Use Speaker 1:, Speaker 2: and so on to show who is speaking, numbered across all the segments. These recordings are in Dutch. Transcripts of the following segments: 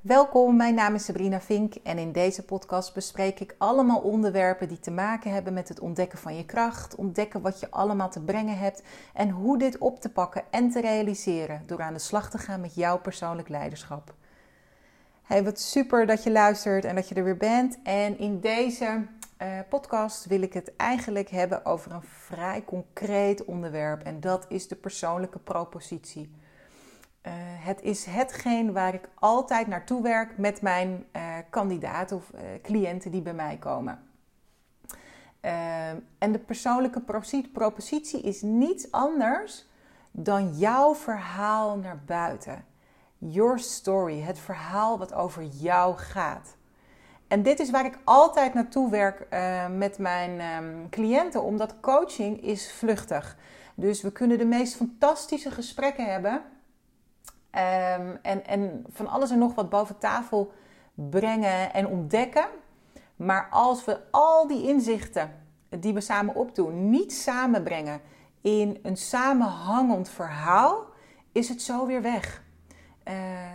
Speaker 1: Welkom, mijn naam is Sabrina Vink en in deze podcast bespreek ik allemaal onderwerpen die te maken hebben met het ontdekken van je kracht, ontdekken wat je allemaal te brengen hebt en hoe dit op te pakken en te realiseren door aan de slag te gaan met jouw persoonlijk leiderschap. Hey, wat super dat je luistert en dat je er weer bent. En in deze uh, podcast wil ik het eigenlijk hebben over een vrij concreet onderwerp en dat is de persoonlijke propositie. Uh, het is hetgeen waar ik altijd naartoe werk met mijn uh, kandidaten of uh, cliënten die bij mij komen. en de persoonlijke propositie is niets anders dan jouw verhaal naar buiten. Your story, het verhaal wat over jou gaat. En dit is waar ik altijd naartoe werk met mijn um, cliënten, omdat coaching is vluchtig. Dus we kunnen de meest fantastische gesprekken hebben Um, en, en van alles en nog wat boven tafel brengen en ontdekken. Maar als we al die inzichten die we samen opdoen niet samenbrengen in een samenhangend verhaal, is het zo weer weg. Uh,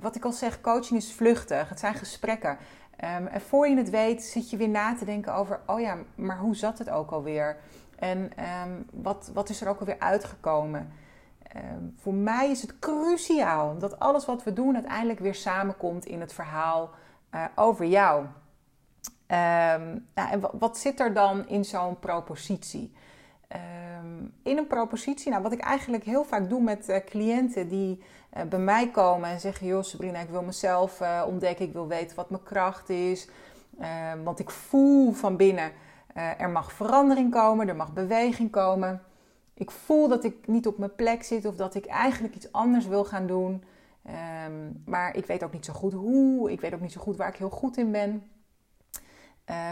Speaker 1: wat ik al zeg, coaching is vluchtig. Het zijn gesprekken. Um, en voor je het weet zit je weer na te denken over, oh ja, maar hoe zat het ook alweer? En um, wat, wat is er ook alweer uitgekomen? Ehm, voor mij is het cruciaal dat alles wat we doen uiteindelijk weer samenkomt in het verhaal uh, over jou. Um, nou, en wat zit er dan in zo'n propositie? Um, in een propositie, nou, wat ik eigenlijk heel vaak doe met uh, cliënten die uh, bij mij komen en zeggen: Joh, Sabrina, ik wil mezelf ontdekken, ik wil weten wat mijn kracht is. want ik voel van binnen, er mag verandering komen, er mag beweging komen ik voel dat ik niet op mijn plek zit of dat ik eigenlijk iets anders wil gaan doen. Ehm, maar ik weet ook niet zo goed hoe. Ik weet ook niet zo goed waar ik heel goed in ben.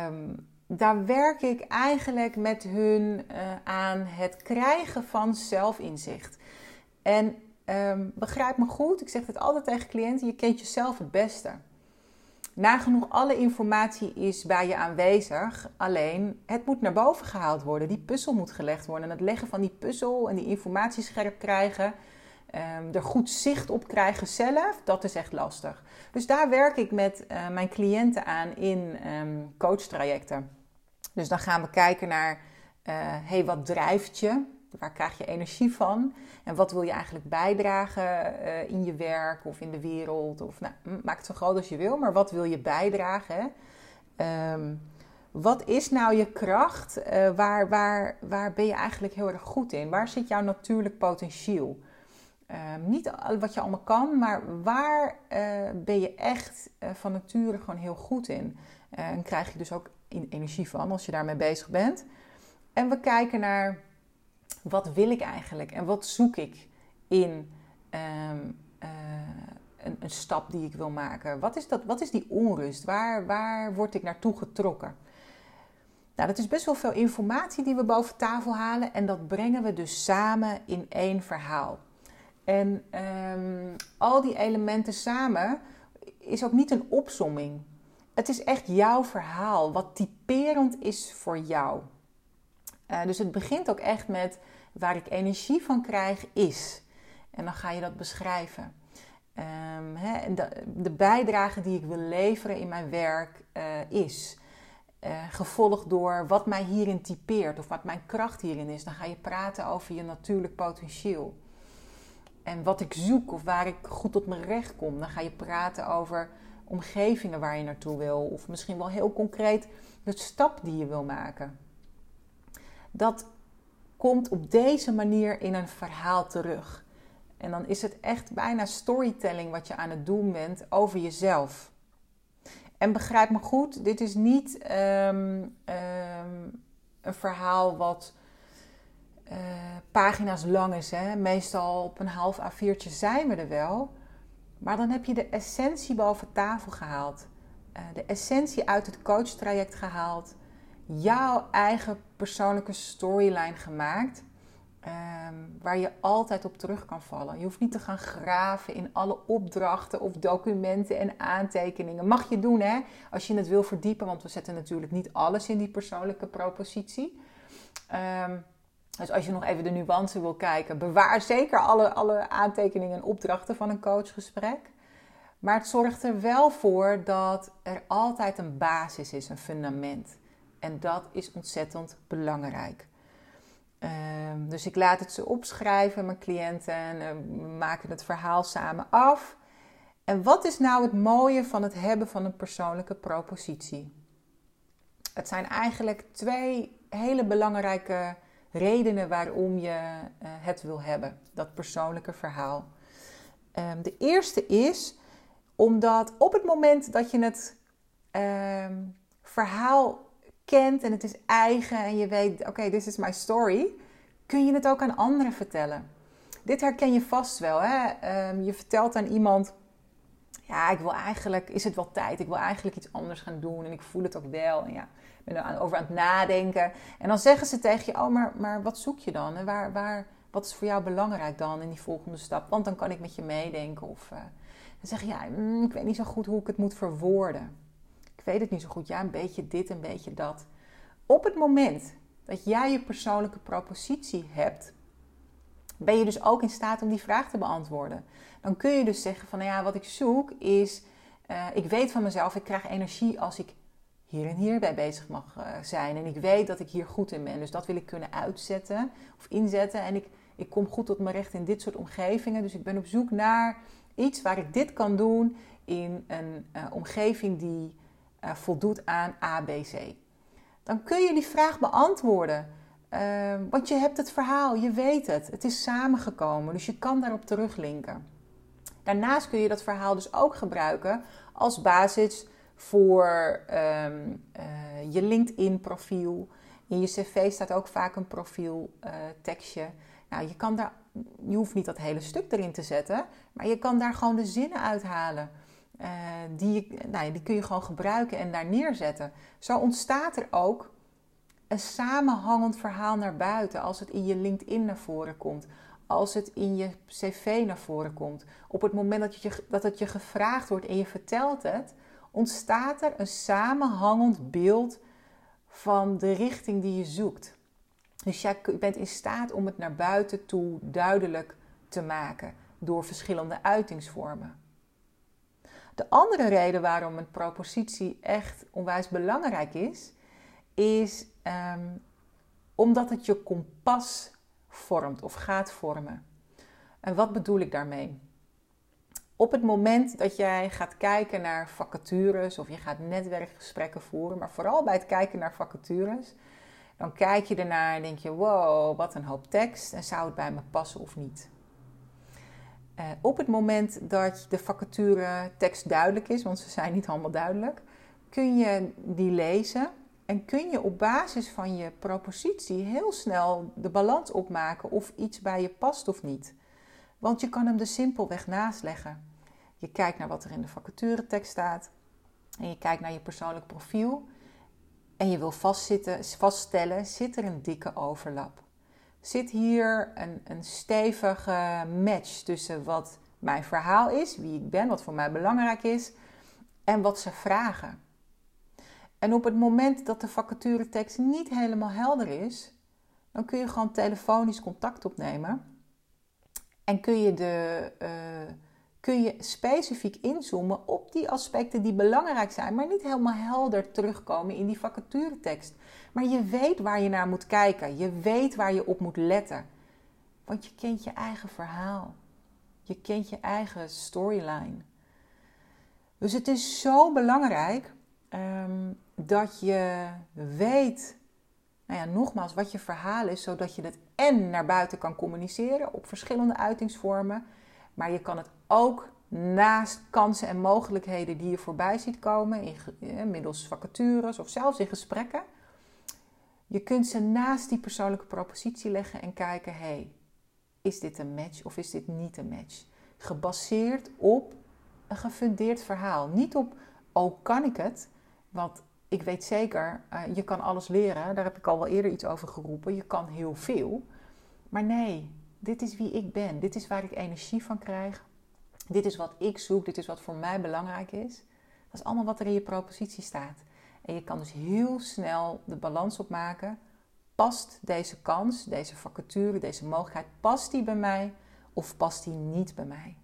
Speaker 1: Um, daar werk ik eigenlijk met hun uh, aan het krijgen van zelfinzicht. En um, begrijp me goed, ik zeg het altijd tegen cliënten: je kent jezelf het beste. Nagenoeg alle informatie is bij je aanwezig, alleen het moet naar boven gehaald worden. Die puzzel moet gelegd worden. En het leggen van die puzzel en die informatie scherp krijgen, um, er goed zicht op krijgen zelf, dat is echt lastig. Dus daar werk ik met uh, mijn cliënten aan in um, coachtrajecten. Dus dan gaan we kijken naar, uh, hey, wat drijft je? Waar krijg je energie van? En wat wil je eigenlijk bijdragen uh, in je werk of in de wereld? Of, nou, maak het zo groot als je wil, maar wat wil je bijdragen? Um, wat is nou je kracht? Uh, waar, waar, waar ben je eigenlijk heel erg goed in? Waar zit jouw natuurlijk potentieel? Um, niet wat je allemaal kan, maar waar uh, ben je echt van nature gewoon heel goed in? en krijg je dus ook energie van als je daarmee bezig bent. En we kijken naar wat wil ik eigenlijk en wat zoek ik in um, uh, een, een, stap die ik wil maken? Wat is, dat, wat is die onrust? Waar, waar word ik naartoe getrokken? Nou, dat is best wel veel informatie die we boven tafel halen en dat brengen we dus samen in één verhaal. En um, al die elementen samen is ook niet een opsomming. Het is echt jouw verhaal, wat typerend is voor jou. Uh, dus het begint ook echt met waar ik energie van krijg is. En dan ga je dat beschrijven. Hè, de, de, bijdrage die ik wil leveren in mijn werk uh, is. Uh, gevolgd door wat mij hierin typeert of wat mijn kracht hierin is. Dan ga je praten over je natuurlijk potentieel. En wat ik zoek of waar ik goed tot mijn recht kom. Dan ga je praten over omgevingen waar je naartoe wil. Of misschien wel heel concreet de stap die je wil maken. Dat komt op deze manier in een verhaal terug. En dan is het echt bijna storytelling wat je aan het doen bent over jezelf. En begrijp me goed, dit is niet um, um, een verhaal wat uh, pagina's lang is. Hè? Meestal op een half A4'tje zijn we er wel. Maar dan heb je de essentie boven tafel gehaald. Uh, de essentie uit het coachtraject gehaald jouw eigen persoonlijke storyline gemaakt. Um, waar je altijd op terug kan vallen. Je hoeft niet te gaan graven in alle opdrachten of documenten en aantekeningen. Mag je doen hè, als je het wil verdiepen, want we zetten natuurlijk niet alles in die persoonlijke propositie. Um, dus als je nog even de nuance wil kijken, bewaar zeker alle, alle aantekeningen en opdrachten van een coachgesprek. Maar het zorgt er wel voor dat er altijd een basis is, een fundament. En dat is ontzettend belangrijk. Ehm, dus ik laat het ze opschrijven, mijn cliënten, en we maken het verhaal samen af. En wat is nou het mooie van het hebben van een persoonlijke propositie? Het zijn eigenlijk twee hele belangrijke redenen waarom je uh, het wil hebben, dat persoonlijke verhaal. Um, de eerste is omdat op het moment dat je het um, verhaal kent en het is eigen en je weet, oké, this is my story, kun je het ook aan anderen vertellen. Dit herken je vast wel. Hè? Um, je vertelt aan iemand, ja, ik wil eigenlijk, is het wel tijd, ik wil eigenlijk iets anders gaan doen en ik voel het ook wel. En ja, ik ben er over aan het nadenken. En dan zeggen ze tegen je, oh, maar, maar wat zoek je dan? En waar, waar, wat is voor jou belangrijk dan in die volgende stap? Want dan kan ik met je meedenken. Of uh, dan zeg je, ja, mm, ik weet niet zo goed hoe ik het moet verwoorden. Weet het niet zo goed. Ja, een beetje dit, een beetje dat. Op het moment dat jij je persoonlijke propositie hebt, ben je dus ook in staat om die vraag te beantwoorden. Dan kun je dus zeggen van, nou ja, wat ik zoek is, uh, ik weet van mezelf, ik krijg energie als ik hier en hier bij bezig mag uh, zijn. En ik weet dat ik hier goed in ben. Dus dat wil ik kunnen uitzetten of inzetten. En ik, ik kom goed tot mijn recht in dit soort omgevingen. Dus ik ben op zoek naar iets waar ik dit kan doen in een uh, omgeving die uh, voldoet aan ABC. Dan kun je die vraag beantwoorden. Uh, want je hebt het verhaal, je weet het. Het is samengekomen, dus je kan daarop teruglinken. Daarnaast kun je dat verhaal dus ook gebruiken als basis voor um, uh, je LinkedIn-profiel. In je cv staat ook vaak een profieltekstje. Uh, nou, je, kan daar, je hoeft niet dat hele stuk erin te zetten, maar je kan daar gewoon de zinnen uithalen. Uh, die, nou, die kun je gewoon gebruiken en daar neerzetten. Zo ontstaat er ook een samenhangend verhaal naar buiten als het in je LinkedIn naar voren komt. Als het in je cv naar voren komt. Op het moment dat, je, dat het je gevraagd wordt en je vertelt het, ontstaat er een samenhangend beeld van de richting die je zoekt. Dus jij bent in staat om het naar buiten toe duidelijk te maken door verschillende uitingsvormen. De andere reden waarom een propositie echt onwijs belangrijk is, is um, omdat het je kompas vormt of gaat vormen. En wat bedoel ik daarmee? Op het moment dat jij gaat kijken naar vacatures of je gaat netwerkgesprekken voeren, maar vooral bij het kijken naar vacatures, dan kijk je ernaar en denk je: wow, wat een hoop tekst en zou het bij me passen of niet? Uh, op het moment dat de vacature tekst duidelijk is, want ze zijn niet allemaal duidelijk, kun je die lezen en kun je op basis van je propositie heel snel de balans opmaken of iets bij je past of niet. Want je kan hem er simpelweg naast leggen. Je kijkt naar wat er in de vacaturetekst staat en je kijkt naar je persoonlijk profiel en je wil vaststellen, zit er een dikke overlap? Zit hier een, een stevige match tussen wat mijn verhaal is, wie ik ben, wat voor mij belangrijk is en wat ze vragen? En op het moment dat de vacaturetekst niet helemaal helder is, dan kun je gewoon telefonisch contact opnemen. En kun je, de, uh, kun je specifiek inzoomen op die aspecten die belangrijk zijn, maar niet helemaal helder terugkomen in die vacaturetekst. Maar je weet waar je naar moet kijken. Je weet waar je op moet letten. Want je kent je eigen verhaal. Je kent je eigen storyline. Dus het is zo belangrijk um, dat je weet, nou ja, nogmaals, wat je verhaal is, zodat je het en naar buiten kan communiceren op verschillende uitingsvormen, maar je kan het ook naast kansen en mogelijkheden die je voorbij ziet komen, in, eh, middels vacatures of zelfs in gesprekken. Je kunt ze naast die persoonlijke propositie leggen en kijken: hey, is dit een match of is dit niet een match? Gebaseerd op een gefundeerd verhaal. Niet op, oh kan ik het? Want ik weet zeker, uh, je kan alles leren. Daar heb ik al wel eerder iets over geroepen. Je kan heel veel. Maar nee, dit is wie ik ben. Dit is waar ik energie van krijg. Dit is wat ik zoek. Dit is wat voor mij belangrijk is. Dat is allemaal wat er in je propositie staat. En je kan dus heel snel de balans opmaken. Past deze kans, deze vacature, deze mogelijkheid, past die bij mij of past die niet bij mij?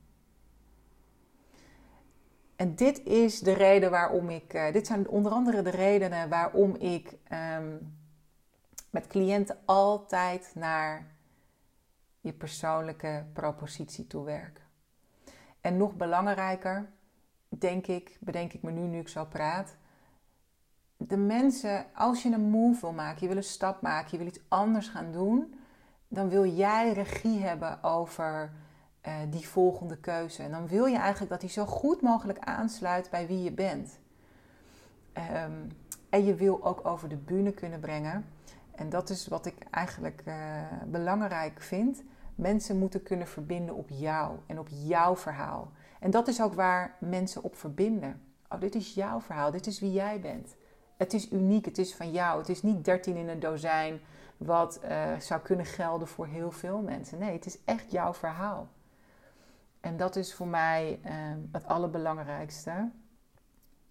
Speaker 1: En dit is de reden waarom ik, uh, dit zijn onder andere de redenen waarom ik um, met cliënten altijd naar je persoonlijke propositie toe werk. En nog belangrijker, denk ik, bedenk ik me nu nu ik zo praat. De mensen, als je een move wil maken, je wil een stap maken, je wil iets anders gaan doen, dan wil jij regie hebben over uh, die volgende keuze. En dan wil je eigenlijk dat die zo goed mogelijk aansluit bij wie je bent. Um, en je wil ook over de bühne kunnen brengen. En dat is wat ik eigenlijk uh, belangrijk vind. Mensen moeten kunnen verbinden op jou en op jouw verhaal. En dat is ook waar mensen op verbinden. Oh, dit is jouw verhaal, dit is wie jij bent. Het is uniek, het is van jou. Het is niet 13 in een dozijn wat uh, zou kunnen gelden voor heel veel mensen. Nee, het is echt jouw verhaal. En dat is voor mij uh, het allerbelangrijkste.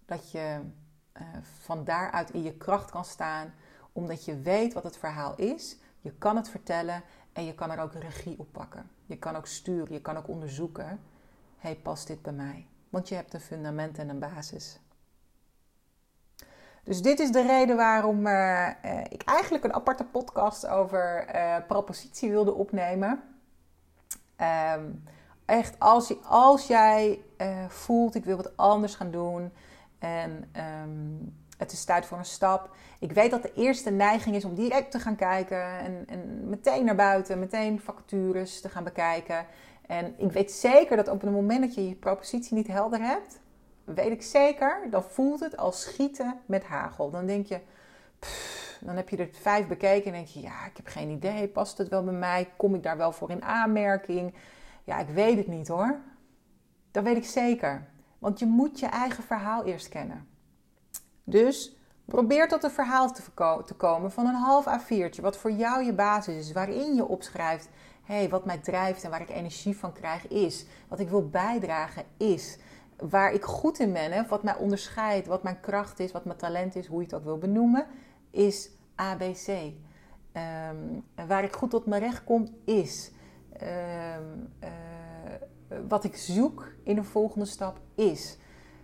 Speaker 1: Dat je uh, van daaruit in je kracht kan staan, omdat je weet wat het verhaal is. Je kan het vertellen en je kan er ook regie op pakken. Je kan ook sturen, je kan ook onderzoeken. hey, past dit bij mij? Want je hebt een fundament en een basis. Dus dit is de reden waarom uh, uh, ik eigenlijk een aparte podcast over uh, propositie wilde opnemen. Um, echt, als, als jij voelt, ik wil wat anders gaan doen en um, het is tijd voor een stap. Ik weet dat de eerste neiging is om direct te gaan kijken en, en meteen naar buiten, meteen vacatures te gaan bekijken. En ik weet zeker dat op het moment dat je je propositie niet helder hebt, weet ik zeker, dan voelt het als schieten met hagel. Dan denk je, dan heb je er vijf bekeken en denk je, ja, ik heb geen idee, past het wel bij mij? Kom ik daar wel voor in aanmerking? Ja, ik weet het niet hoor. Dat weet ik zeker. Want je moet je eigen verhaal eerst kennen. Dus probeer tot een verhaal te, komen van een half A4'tje, wat voor jou je basis is, waarin je opschrijft: hé, hey, wat mij drijft en waar ik energie van krijg is, wat ik wil bijdragen is, waar ik goed in ben, hè, wat mij onderscheidt, wat mijn kracht is, wat mijn talent is, hoe je het ook wil benoemen, is ABC. Um, waar ik goed tot mijn recht kom, is. Um, uh, wat ik zoek in een volgende stap, is.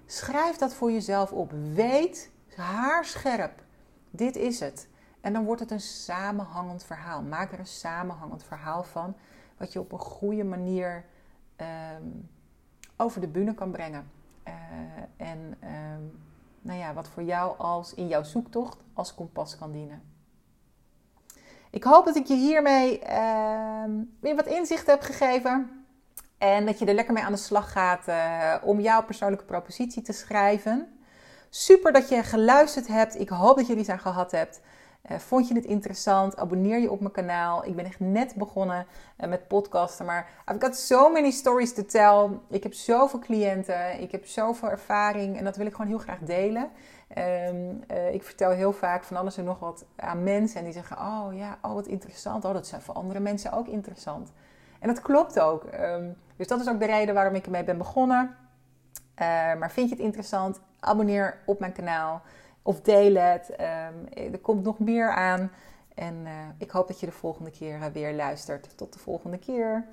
Speaker 1: Schrijf dat voor jezelf op. Weet haarscherp. Dit is het. En dan wordt het een samenhangend verhaal. Maak er een samenhangend verhaal van, wat je op een goede manier um, over de bühne kan brengen. Uh, en um, nou ja, wat voor jou als in jouw zoektocht als kompas kan dienen. Ik hoop dat ik je hiermee uh, weer wat inzicht heb gegeven. En dat je er lekker mee aan de slag gaat uh, om jouw persoonlijke propositie te schrijven. Super dat je geluisterd hebt. Ik hoop dat er iets aan gehad hebt. Uh, vond je het interessant? Abonneer je op mijn kanaal. Ik ben echt net begonnen uh, met podcasten, maar I've got so many stories to tell. Ik heb zoveel cliënten, ik heb zoveel ervaring en dat wil ik gewoon heel graag delen. Um, uh, ik vertel heel vaak van alles en nog wat aan mensen en die zeggen: Oh ja, oh wat interessant. Oh, dat zijn voor andere mensen ook interessant. En dat klopt ook. Um, dus dat is ook de reden waarom ik ermee ben begonnen. maar vind je het interessant? Abonneer op mijn kanaal of deel het. Um, er komt nog meer aan. En uh, ik hoop dat je de volgende keer weer luistert. Tot de volgende keer.